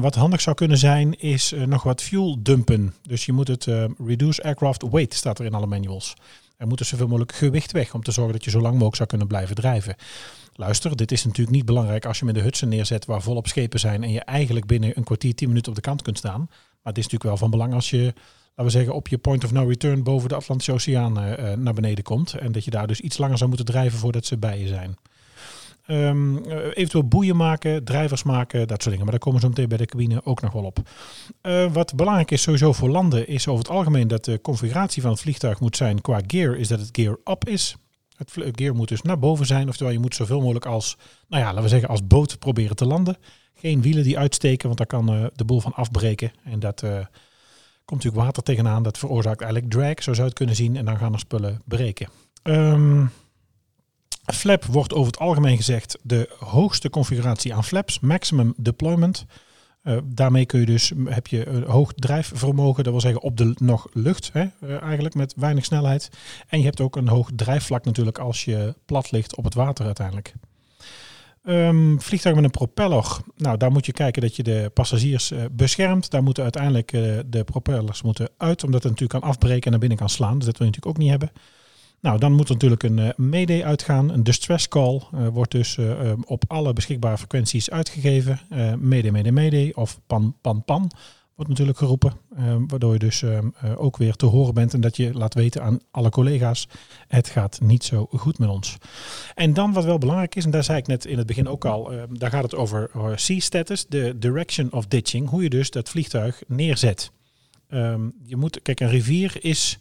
S2: Wat handig zou kunnen zijn, is nog wat fuel dumpen. Dus je moet het reduce aircraft weight, staat er in alle manuals. Er moet dus zoveel mogelijk gewicht weg om te zorgen dat je zo lang mogelijk zou kunnen blijven drijven. Luister, dit is natuurlijk niet belangrijk als je met de Hudson neerzet waar volop schepen zijn en je eigenlijk binnen een kwartier, tien minuten op de kant kunt staan. Maar het is natuurlijk wel van belang als je, laten we zeggen, op je point of no return boven de Atlantische Oceaan eh, eh, naar beneden komt. En dat je daar dus iets langer zou moeten drijven voordat ze bij je zijn. Ehm, eh, eventueel boeien maken, drijvers maken, dat soort dingen. Maar daar komen we zo meteen bij de cabine ook nog wel op. Eh, wat belangrijk is sowieso voor landen, is over het algemeen dat de configuratie van het vliegtuig moet zijn qua gear, is dat het gear up is. Het gear moet dus naar boven zijn, oftewel je moet zoveel mogelijk als, nou ja, laten we zeggen als boot proberen te landen. Geen wielen die uitsteken, want daar kan eh, de boel van afbreken. En dat komt natuurlijk water tegenaan, dat veroorzaakt eigenlijk drag, zo zou het kunnen zien. En dan gaan er spullen breken. Ehm, Flap wordt over het algemeen gezegd de hoogste configuratie aan flaps, maximum deployment. Eh, daarmee kun je dus, heb je een hoog drijfvermogen, dat wil zeggen op de nog lucht hè, eh, eigenlijk met weinig snelheid. En je hebt ook een hoog drijfvlak natuurlijk als je plat ligt op het water uiteindelijk. Ehm, vliegtuig met een propeller. Nou, daar moet je kijken dat je de passagiers eh, beschermt. Daar moeten uiteindelijk de propellers moeten uit, omdat het natuurlijk kan afbreken en naar binnen kan slaan. Dus dat wil je natuurlijk ook niet hebben. Nou, dan moet er natuurlijk een eh mayday uitgaan. Een distress call eh, wordt dus eh, op alle beschikbare frequenties uitgegeven. Eh mayday, mayday, mayday of pan, pan, pan wordt natuurlijk geroepen. waardoor je dus ook weer te horen bent en dat je laat weten aan alle collega's. Het gaat niet zo goed met ons. En dan wat wel belangrijk is, en daar zei ik net in het begin ook al, daar gaat het over sea status, de direction of ditching. Hoe je dus dat vliegtuig neerzet. Ehm, je moet, kijk, een rivier is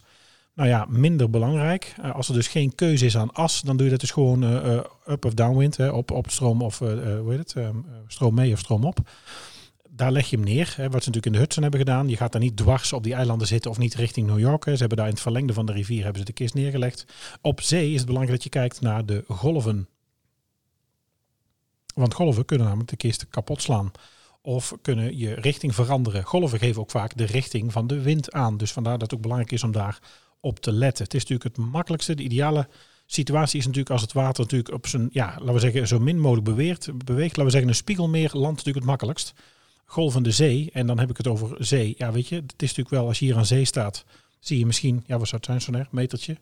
S2: nou ja, minder belangrijk. Eh, als er dus geen keuze is aan as, dan doe je dat dus gewoon eh, eh, up of downwind, hè, op, op stroom of hoe heet het, Ehm, eh, stroom mee of stroom op. daar leg je hem neer. Hè, wat ze natuurlijk in de Hudson hebben gedaan. Je gaat daar niet dwars op die eilanden zitten of niet richting New York. Ze hebben daar in het verlengde van de rivier hebben ze de kist neergelegd. Op zee is het belangrijk dat je kijkt naar de golven. Want golven kunnen namelijk de kist kapot slaan. Of kunnen je richting veranderen. Golven geven ook vaak de richting van de wind aan. Dus vandaar dat het ook belangrijk is om daar op te letten. Het is natuurlijk het makkelijkste, de ideale situatie is natuurlijk als het water natuurlijk op zijn, ja, laten we zeggen, zo min mogelijk beweert, beweegt. Laten we zeggen, een spiegelmeer landt natuurlijk het makkelijkst. Golvende zee, en dan heb ik het over zee. Ja, weet je, het is natuurlijk wel, als je hier aan zee staat, zie je misschien, ja, wat zou het zijn zo'n metertje?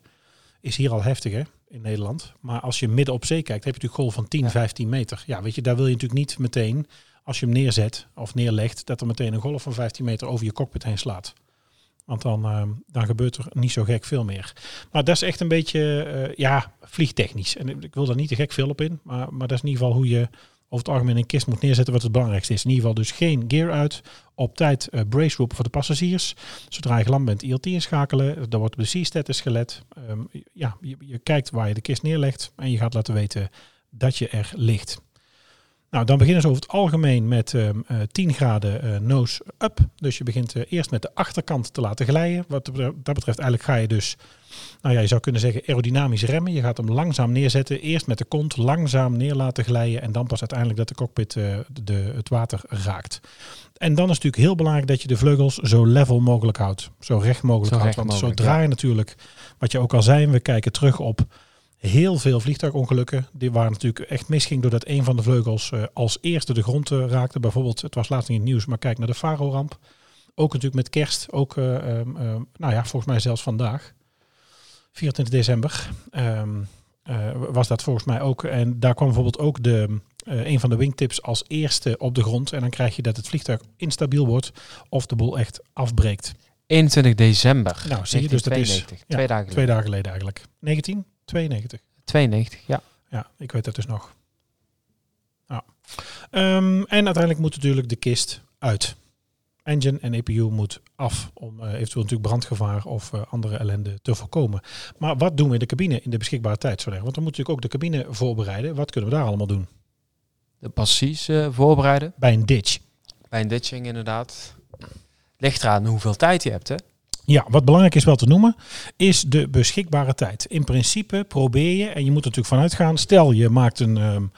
S2: Is hier al heftig, hè, in Nederland. Maar als je midden op zee kijkt, heb je natuurlijk golf van 10, 15 meter. Ja, weet je, daar wil je natuurlijk niet meteen, als je hem neerzet of neerlegt, dat er meteen een golf van 15 meter over je cockpit heen slaat. Want dan, uh, dan gebeurt er niet zo gek veel meer. Maar dat is echt een beetje, uh, ja, vliegtechnisch. En ik wil daar niet te gek veel op in. Maar, maar dat is in ieder geval hoe je over het algemeen een kist moet neerzetten wat het belangrijkste is. In ieder geval dus geen gear uit. Op tijd uh, brace roepen voor de passagiers. Zodra je geland bent, ILT inschakelen. Dan wordt op de C-status gelet. Um, ja, je, je kijkt waar je de kist neerlegt. En je gaat laten weten dat je er ligt. Nou, dan beginnen ze over het algemeen met um, uh, 10 graden uh, nose up. Dus je begint uh, eerst met de achterkant te laten glijden. Wat dat betreft eigenlijk ga je dus, nou ja, je zou kunnen zeggen aerodynamisch remmen. Je gaat hem langzaam neerzetten. Eerst met de kont langzaam neer laten glijden. En dan pas uiteindelijk dat de cockpit de, het water raakt. En dan is het natuurlijk heel belangrijk dat je de vleugels zo level mogelijk houdt. Zo recht mogelijk
S3: Zo
S2: houdt.
S3: recht
S2: Want
S3: mogelijk,
S2: zodra
S3: ja.
S2: je natuurlijk, wat je ook al zei, we kijken terug op heel veel vliegtuigongelukken. Die waren natuurlijk echt misging doordat een van de vleugels uh, als eerste de grond uh, raakte. Bijvoorbeeld, het was laatst in het nieuws, maar kijk naar de Faro-ramp. Ook natuurlijk met kerst, ook, uh, um, nou ja, volgens mij zelfs vandaag, 24 december, um, was dat volgens mij ook. En daar kwam bijvoorbeeld ook de, een van de wingtips als eerste op de grond. En dan krijg je dat het vliegtuig instabiel wordt of de boel echt afbreekt.
S3: 21 december.
S2: Nou, zie je, dus dat is
S3: 92,
S2: ja,
S3: twee dagen
S2: twee dagen geleden eigenlijk. 1992.
S3: 92, ja.
S2: Ja, ik weet dat dus nog. Ja. Um, en uiteindelijk moet natuurlijk de kist uit. Engine en EPU moet af om uh, eventueel natuurlijk brandgevaar of uh, andere ellende te voorkomen. Maar wat doen we in de cabine in de beschikbare tijd? Zo Want dan moet natuurlijk ook de cabine voorbereiden. Wat kunnen we daar allemaal doen?
S3: De passies uh, voorbereiden.
S2: Bij een ditch.
S3: Bij een ditching inderdaad. Ligt eraan hoeveel tijd je hebt, hè?
S2: Ja, wat belangrijk is wel te noemen, is de beschikbare tijd. In principe probeer je, en je moet er natuurlijk vanuit gaan, stel je maakt een, um,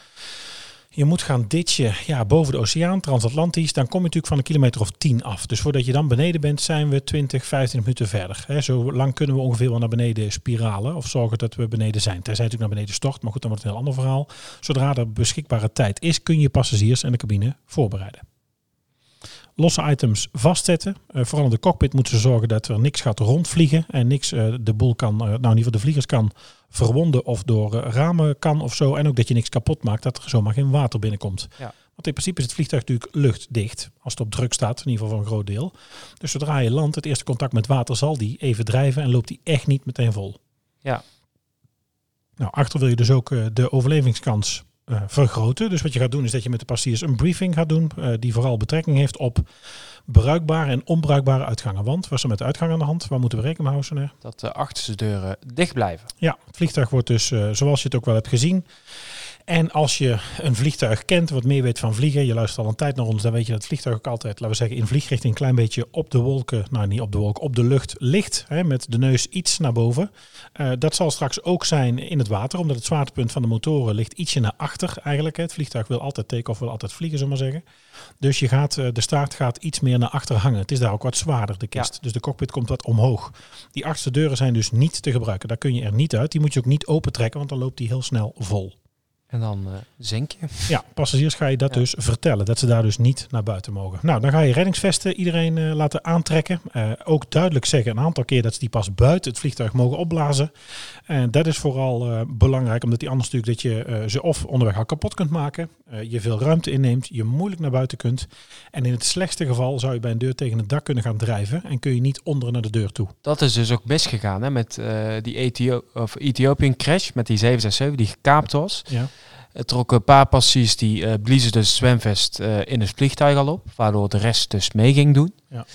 S2: je moet gaan ditchen ja, boven de oceaan, transatlantisch, dan kom je natuurlijk van een kilometer of 10 af. Dus voordat je dan beneden bent, zijn we 20, 15 minuten verder. He, zo lang kunnen we ongeveer wel naar beneden spiralen of zorgen dat we beneden zijn. Tenzij natuurlijk naar beneden stort, maar goed, dan wordt het een heel ander verhaal. Zodra er beschikbare tijd is, kun je passagiers en de cabine voorbereiden losse items vastzetten. Uh, vooral in de cockpit moeten ze zorgen dat er niks gaat rondvliegen en niks uh, de boel kan, uh, nou in ieder geval de vliegers kan verwonden of door ramen kan of zo. En ook dat je niks kapot maakt, dat er zomaar geen water binnenkomt.
S3: Ja.
S2: Want in principe is het vliegtuig natuurlijk luchtdicht, als het op druk staat, in ieder geval voor een groot deel. Dus zodra je landt, het eerste contact met water zal die even drijven en loopt die echt niet meteen vol.
S3: Ja.
S2: Nou, achter wil je dus ook de overlevingskans uh, vergroten. Dus wat je gaat doen is dat je met de passagiers een briefing gaat doen uh, die vooral betrekking heeft op bruikbare en onbruikbare uitgangen. Want wat is er met de uitgang aan de hand? Waar moeten we rekening mee houden?
S3: Dat de achterste deuren dicht blijven.
S2: Ja, het vliegtuig wordt dus, uh, zoals je het ook wel hebt gezien. En als je een vliegtuig kent, wat meer weet van vliegen, je luistert al een tijd naar ons, dan weet je dat het vliegtuig ook altijd, laten we zeggen, in vliegrichting een klein beetje op de wolken, nou niet op de wolken, op de lucht ligt, hè, met de neus iets naar boven. Uh, dat zal straks ook zijn in het water, omdat het zwaartepunt van de motoren ligt ietsje naar achter eigenlijk. Hè. Het vliegtuig wil altijd take-off, wil altijd vliegen, zullen we maar zeggen. Dus je gaat, uh, de staart gaat iets meer naar achter hangen. Het is daar ook wat zwaarder, de kist. Ja. Dus de cockpit komt wat omhoog. Die achterste deuren zijn dus niet te gebruiken. Daar kun je er niet uit. Die moet je ook niet opentrekken, want dan loopt die heel snel vol.
S3: En dan uh, zink je.
S2: Ja, passagiers ga je dat ja. dus vertellen. Dat ze daar dus niet naar buiten mogen. Nou, dan ga je reddingsvesten iedereen uh, laten aantrekken. Uh, ook duidelijk zeggen een aantal keer dat ze die pas buiten het vliegtuig mogen opblazen. En dat is vooral belangrijk, omdat die anders natuurlijk dat je ze of onderweg al kapot kunt maken. je veel ruimte inneemt, je moeilijk naar buiten kunt. En in het slechtste geval zou je bij een deur tegen het dak kunnen gaan drijven. En kun je niet onder naar de deur toe.
S3: Dat is dus ook misgegaan hè, met die Ethio of Ethiopian crash, met die 767 die gekaapt was.
S2: Ja.
S3: Er trokken een paar passies die uh, bliezen dus zwemvest uh, in het vliegtuig al op, waardoor de rest dus mee ging doen.
S2: Ja.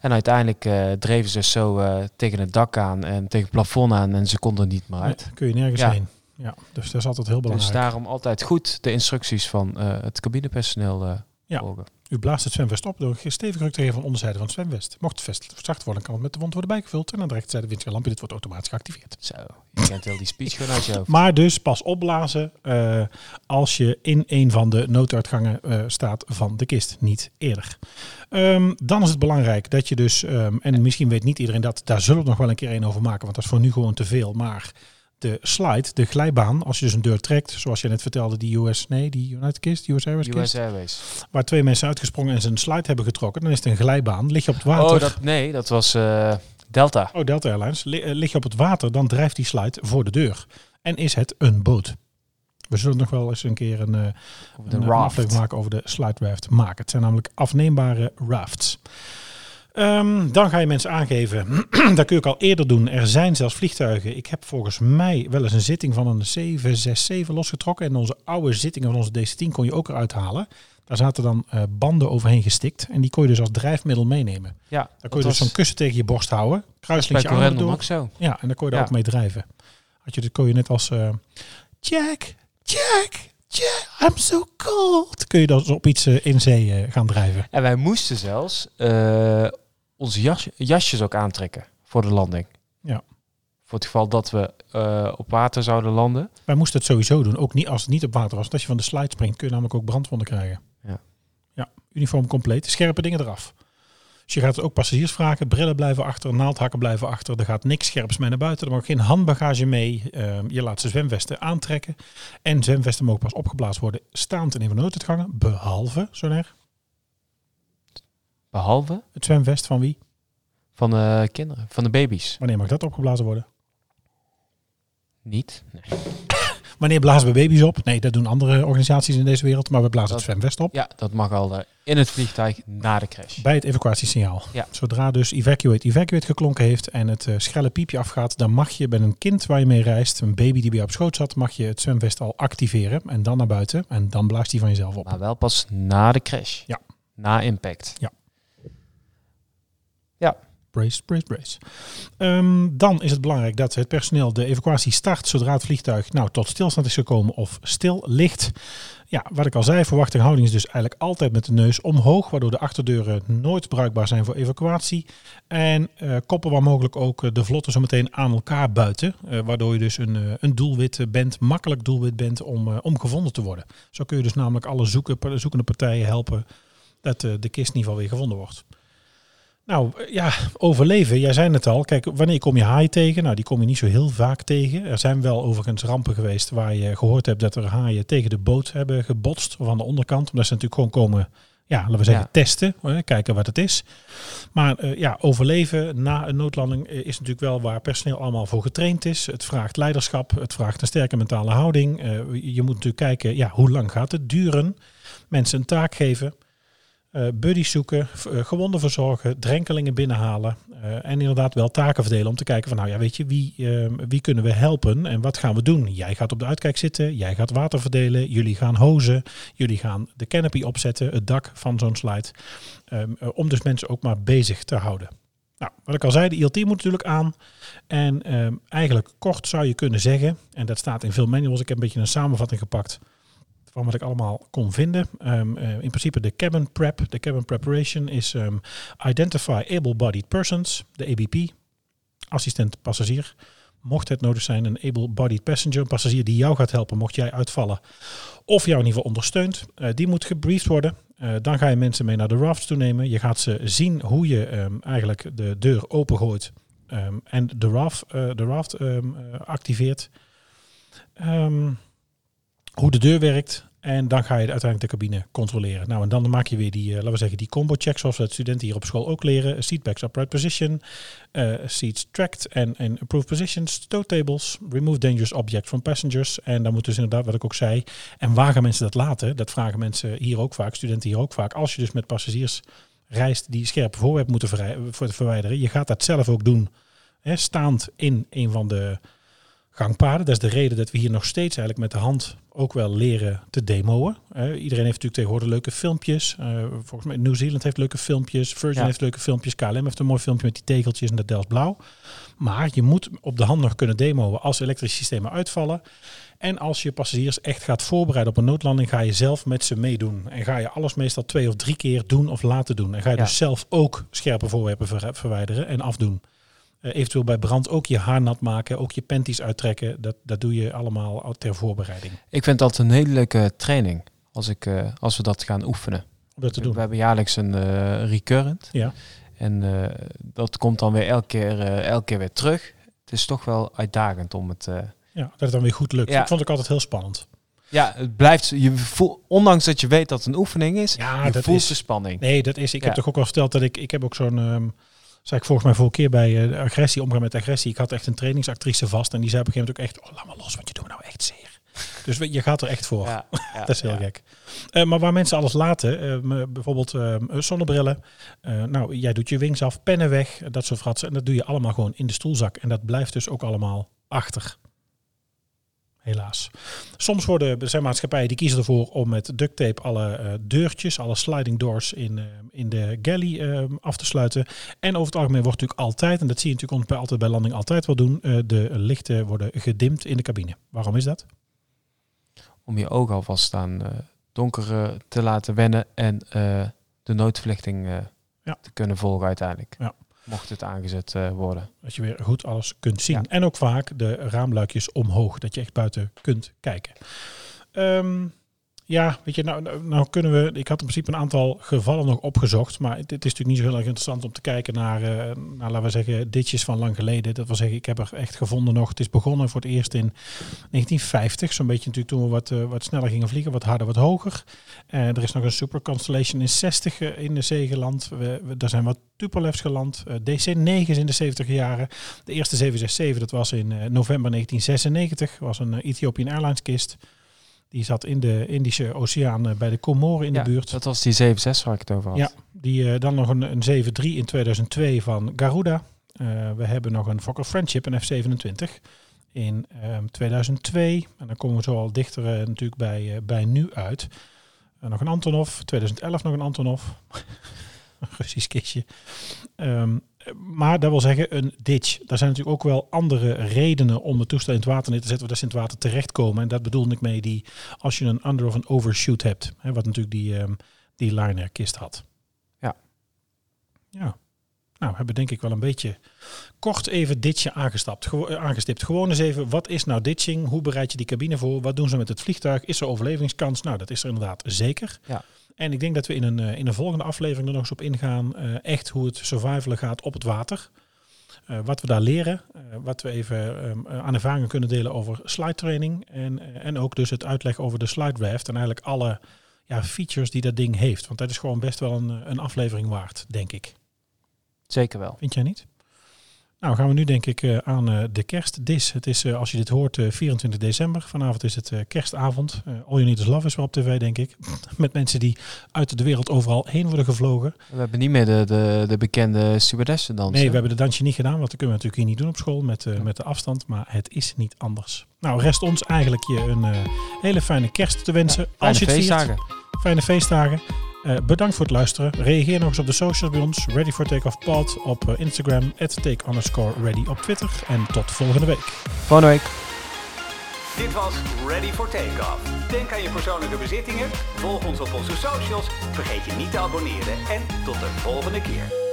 S3: En uiteindelijk uh, dreven ze dus zo tegen het dak aan en tegen het plafond aan en ze konden niet meer uit.
S2: Nee, kun je nergens
S3: ja.
S2: heen. Ja, dus dat is altijd heel belangrijk.
S3: Dus daarom altijd goed de instructies van het cabinepersoneel Ja.
S2: volgen. U blaast het zwemvest op door stevig druk te geven van onderzijde van het zwemvest. Mocht het vest zacht worden, kan het met de wond worden bijgevuld. En aan de rechterzijde windscherlampje. Dit wordt automatisch geactiveerd.
S3: Zo, je kent heel die speech gewoon uit je hoofd.
S2: Maar dus pas opblazen eh, als je in een van de nooduitgangen eh, staat van de kist. Niet eerder. Ehm, dan is het belangrijk dat je dus, ehm, en misschien weet niet iedereen dat, daar zullen we nog wel een keer een over maken, want dat is voor nu gewoon te veel. Maar de slide, de glijbaan, als je dus een deur trekt, zoals je net vertelde, die US, nee, die United Kist, US Airways
S3: US
S2: kist,
S3: Airways.
S2: waar twee mensen uitgesprongen en ze een slide hebben getrokken, dan is het een glijbaan. Lig je op het water.
S3: Oh, dat, nee, dat was eh, Delta.
S2: Oh, Delta Airlines. Li- eh, Lig je op het water, dan drijft die slide voor de deur. En is het een boot. We zullen nog wel eens een keer een,
S3: Of
S2: een, aflevering maken over de slide raft maken. Het zijn namelijk afneembare rafts. Ehm, dan ga je mensen aangeven. dat kun je ook al eerder doen. Er zijn zelfs vliegtuigen. Ik heb volgens mij wel eens een zitting van een 767 losgetrokken. En onze oude zittingen van onze DC-10 kon je ook eruit halen. Daar zaten dan eh, banden overheen gestikt. En die kon je dus als drijfmiddel meenemen.
S3: Ja,
S2: Daar
S3: dat
S2: kon je dus
S3: was
S2: zo'n kussen tegen je borst houden.
S3: bij
S2: Kruislinkje aan door.
S3: ook zo.
S2: Ja, en dan kon je daar
S3: Ja.
S2: ook mee drijven. Had je, dat kon je net als eh, Jack, Jack, Jack, I'm so cold. Kun je dan op iets eh, in zee eh, gaan drijven.
S3: En wij moesten zelfs eh, onze jas, jasjes ook aantrekken voor de landing.
S2: Ja.
S3: Voor het geval dat we op water zouden landen.
S2: Wij moesten het sowieso doen, ook niet als het niet op water was. Als je van de slide springt, kun je namelijk ook brandwonden krijgen.
S3: Ja.
S2: Ja, uniform compleet, scherpe dingen eraf. Dus je gaat ook passagiers vragen, brillen blijven achter, naaldhakken blijven achter. Er gaat niks scherps mee naar buiten, er mag geen handbagage mee. Ehm, je laat ze zwemvesten aantrekken. En zwemvesten mogen pas opgeblazen worden staand in een van de nooduitgangen. Behalve, Soner,
S3: Behalve
S2: het zwemvest van wie?
S3: van de kinderen, van de baby's.
S2: Wanneer mag dat opgeblazen worden?
S3: Niet. Nee.
S2: Wanneer blazen we baby's op? Nee, dat doen andere organisaties in deze wereld. Maar we blazen
S3: Dat-
S2: het zwemvest op.
S3: Ja, dat mag al eh, in het vliegtuig na de crash.
S2: Bij het evacuatiesignaal.
S3: Ja.
S2: Zodra dus evacuate, evacuate geklonken heeft en het eh, schelle piepje afgaat, dan mag je bij een kind waar je mee reist, een baby die bij jou op schoot zat, mag je het zwemvest al activeren en dan naar buiten en dan blaast die van jezelf op.
S3: Maar wel pas na de crash.
S2: Ja.
S3: Na impact.
S2: Brace, brace, brace. Ehm, dan is het belangrijk dat het personeel de evacuatie start zodra het vliegtuig nou, tot stilstand is gekomen of stil ligt. Ja, wat ik al zei, verwachting houding is dus eigenlijk altijd met de neus omhoog, waardoor de achterdeuren nooit bruikbaar zijn voor evacuatie. En eh, koppen waar mogelijk ook eh, de vlotten zo meteen aan elkaar buiten, eh, waardoor je dus een, een doelwit bent, makkelijk doelwit bent om, om gevonden te worden. Zo kun je dus namelijk alle zoeken, zoekende partijen helpen dat de kist in ieder geval weer gevonden wordt. Nou ja, overleven. Jij zei het al. Kijk, wanneer kom je haaien tegen? Nou, die kom je niet zo heel vaak tegen. Er zijn wel overigens rampen geweest waar je gehoord hebt dat er haaien tegen de boot hebben gebotst. Of aan de onderkant. Omdat ze natuurlijk gewoon komen, ja, laten we zeggen,
S3: Ja.
S2: testen. Kijken wat het is. Maar eh, ja, overleven na een noodlanding eh, is natuurlijk wel waar personeel allemaal voor getraind is. Het vraagt leiderschap. Het vraagt een sterke mentale houding. Eh, je moet natuurlijk kijken, ja, hoe lang gaat het duren? Mensen een taak geven. Eh buddies zoeken, eh, gewonden verzorgen, drenkelingen binnenhalen eh, en inderdaad wel taken verdelen om te kijken van nou ja weet je wie, eh, wie kunnen we helpen en wat gaan we doen? Jij gaat op de uitkijk zitten, jij gaat water verdelen, jullie gaan hozen, jullie gaan de canopy opzetten, het dak van zo'n slide, ehm, eh, om dus mensen ook maar bezig te houden. Nou, wat ik al zei, de ILT moet natuurlijk aan. En ehm, eigenlijk kort zou je kunnen zeggen, en dat staat in veel manuals, ik heb een beetje een samenvatting gepakt van wat ik allemaal kon vinden. Ehm, eh, in principe de cabin prep, de cabin preparation is ehm, identify able-bodied persons, de ABP, assistent passagier. Mocht het nodig zijn, een able-bodied passenger, een passagier die jou gaat helpen mocht jij uitvallen. Of jou in ieder geval ondersteunt. Eh, die moet gebriefd worden. Eh, dan ga je mensen mee naar de rafts toe nemen. Je gaat ze zien hoe je ehm, eigenlijk de deur opengooit en de raft, de raft activeert. Ehm, hoe de deur werkt. En dan ga je uiteindelijk de cabine controleren. Nou, en dan maak je weer die, eh, laten we zeggen, die combo checks zoals we studenten hier op school ook leren. Seatbacks upright position, eh, seats tracked en en approved positions, tow tables, remove dangerous object from passengers. En dan moet dus inderdaad, wat ik ook zei, en waar gaan mensen dat laten? Dat vragen mensen hier ook vaak, studenten hier ook vaak. Als je dus met passagiers reist die scherp voorwerp moeten verwijderen, je gaat dat zelf ook doen. Staand in een van de gangpaden. Dat is de reden dat we hier nog steeds eigenlijk met de hand ook wel leren te demoen. Eh, iedereen heeft natuurlijk tegenwoordig leuke filmpjes. Uh, volgens mij Nieuw-Zeeland heeft leuke filmpjes. Virgin
S3: Ja.
S2: heeft leuke filmpjes. KLM heeft een mooi filmpje met die tegeltjes en dat Delft blauw. Maar je moet op de hand nog kunnen demoen als elektrische systemen uitvallen. En als je passagiers echt gaat voorbereiden op een noodlanding, ga je zelf met ze meedoen. En ga je alles meestal twee of drie keer doen of laten doen. En ga je
S3: Ja.
S2: dus zelf ook scherpe voorwerpen ver- verwijderen en afdoen. Eh, eventueel bij brand ook je haar nat maken, ook je panties uittrekken. Dat, dat doe je allemaal al ter voorbereiding.
S3: Ik vind dat een hele leuke training als, ik, eh, als we dat gaan oefenen.
S2: Om dat te doen.
S3: We hebben jaarlijks een eh, recurrent.
S2: Ja.
S3: En dat komt dan weer elke keer, elke keer weer terug. Het is toch wel uitdagend om het...
S2: Ja, dat het dan weer goed lukt.
S3: Ja.
S2: Ik vond het ook altijd heel spannend.
S3: ja, het blijft... Je voel, ondanks dat je weet dat het een oefening is,
S2: Ja,
S3: je
S2: dat
S3: voelt
S2: is-
S3: de spanning.
S2: Nee, dat is. Ik heb toch ook al verteld dat ik. Ik heb ook zo'n. ehm zei ik volgens mij vorige keer bij de agressie, omgaan met agressie. Ik had echt een trainingsactrice vast. En die zei op een gegeven moment ook echt. Oh, laat maar los, want je doet me nou echt zeer. Dus je gaat er echt voor.
S3: Ja, ja,
S2: dat is heel
S3: ja.
S2: gek. Eh, maar waar mensen alles laten, eh, bijvoorbeeld eh, zonnebrillen. nou, jij doet je wings af, pennen weg, dat soort fratsen. En dat doe je allemaal gewoon in de stoelzak. En dat blijft dus ook allemaal achter. Helaas. Soms worden er zijn maatschappijen die kiezen ervoor om met duct tape alle eh, deurtjes, alle sliding doors in, eh, in de galley eh, af te sluiten. En over het algemeen wordt natuurlijk altijd, en dat zie je natuurlijk bij, altijd bij landing altijd wel doen, de lichten worden gedimd in de cabine. Waarom is dat?
S3: Om je ogen alvast aan donker eh, te laten wennen en de noodverlichting
S2: Ja.
S3: te kunnen volgen uiteindelijk.
S2: Ja.
S3: Mocht het aangezet eh, worden.
S2: Dat je weer goed alles kunt zien.
S3: Ja.
S2: En ook vaak de raamluikjes omhoog, dat je echt buiten kunt kijken. Ehm, ja, weet je, nou, nou, nou kunnen we. Ik had in principe een aantal gevallen nog opgezocht. Maar het, is natuurlijk niet zo heel erg interessant om te kijken naar, eh, naar, laten we zeggen, ditjes van lang geleden. Dat wil zeggen, ik heb er echt gevonden nog. Het is begonnen voor het eerst in 1950. Zo'n beetje natuurlijk toen we wat, eh, wat sneller gingen vliegen, wat harder, wat hoger. Eh, er is nog een Super Constellation in 60 eh, in de zee geland. We, er zijn wat Tupolevs geland. Eh, DC-9's in de 70 jaren. De eerste 767, dat was in november 1996. was een Ethiopian Airlines kist. Die zat in de Indische Oceaan eh, bij de Comoren in
S3: ja,
S2: de buurt.
S3: Dat was die 7.6 waar ik het over had.
S2: Ja, die, eh, dan nog een, een 7-3 in 2002 van Garuda. Eh, we hebben nog een Fokker Friendship, een F27 in ehm, 2002. En dan komen we zo al dichter natuurlijk bij, bij nu uit. Nog een Antonov, 2011 nog een Antonov. een Russisch kistje. Ehm, maar dat wil zeggen een ditch. Daar zijn natuurlijk ook wel andere redenen om het toestel in het water neer te zetten, dat ze in het water terechtkomen. En dat bedoelde ik mee die, als je een under of een overshoot hebt. Hè, wat natuurlijk die, ehm, die liner kist had.
S3: Ja.
S2: Ja. Nou, we hebben denk ik wel een beetje kort even ditje aangestapt, gewo- eh, aangestipt. Gewoon eens even, wat is nou ditching? Hoe bereid je die cabine voor? Wat doen ze met het vliegtuig? Is er overlevingskans? Nou, dat is er inderdaad zeker.
S3: Ja.
S2: En ik denk dat we in een, eh, in een volgende aflevering er nog eens op ingaan. eh, echt hoe het survivalen gaat op het water. Eh, wat we daar leren. wat we even ehm, eh, aan ervaringen kunnen delen over slide training. En, en ook dus het uitleggen over de slide raft. En eigenlijk alle ja, features die dat ding heeft. Want dat is gewoon best wel een, een aflevering waard, denk ik.
S3: Zeker wel.
S2: Vind jij niet? Nou, gaan we nu denk ik eh, aan eh, de kerstdis. Het is, eh, als je dit hoort, eh, 24 december. Vanavond is het kerstavond. All You Need Is Love is weer op tv, denk ik. Met mensen die uit de wereld overal heen worden gevlogen.
S3: We hebben niet meer de, de, de bekende stewardessen dansen.
S2: Nee, we hebben de dansje niet gedaan, want dat kunnen we natuurlijk hier niet doen op school met, eh, met de afstand. Maar het is niet anders. Nou, rest ons eigenlijk je een hele fijne kerst te wensen.
S3: Fijne
S2: als je het viert.
S3: feestdagen.
S2: Fijne feestdagen. Eh, bedankt voor het luisteren. Reageer nog eens op de socials bij ons. Ready for Takeoff Pod op eh, Instagram. At take underscore ready op Twitter. En tot volgende week.
S3: Volgende week.
S1: Dit was Ready for Takeoff. Denk aan je persoonlijke bezittingen, volg ons op onze socials, vergeet je niet te abonneren en tot de volgende keer.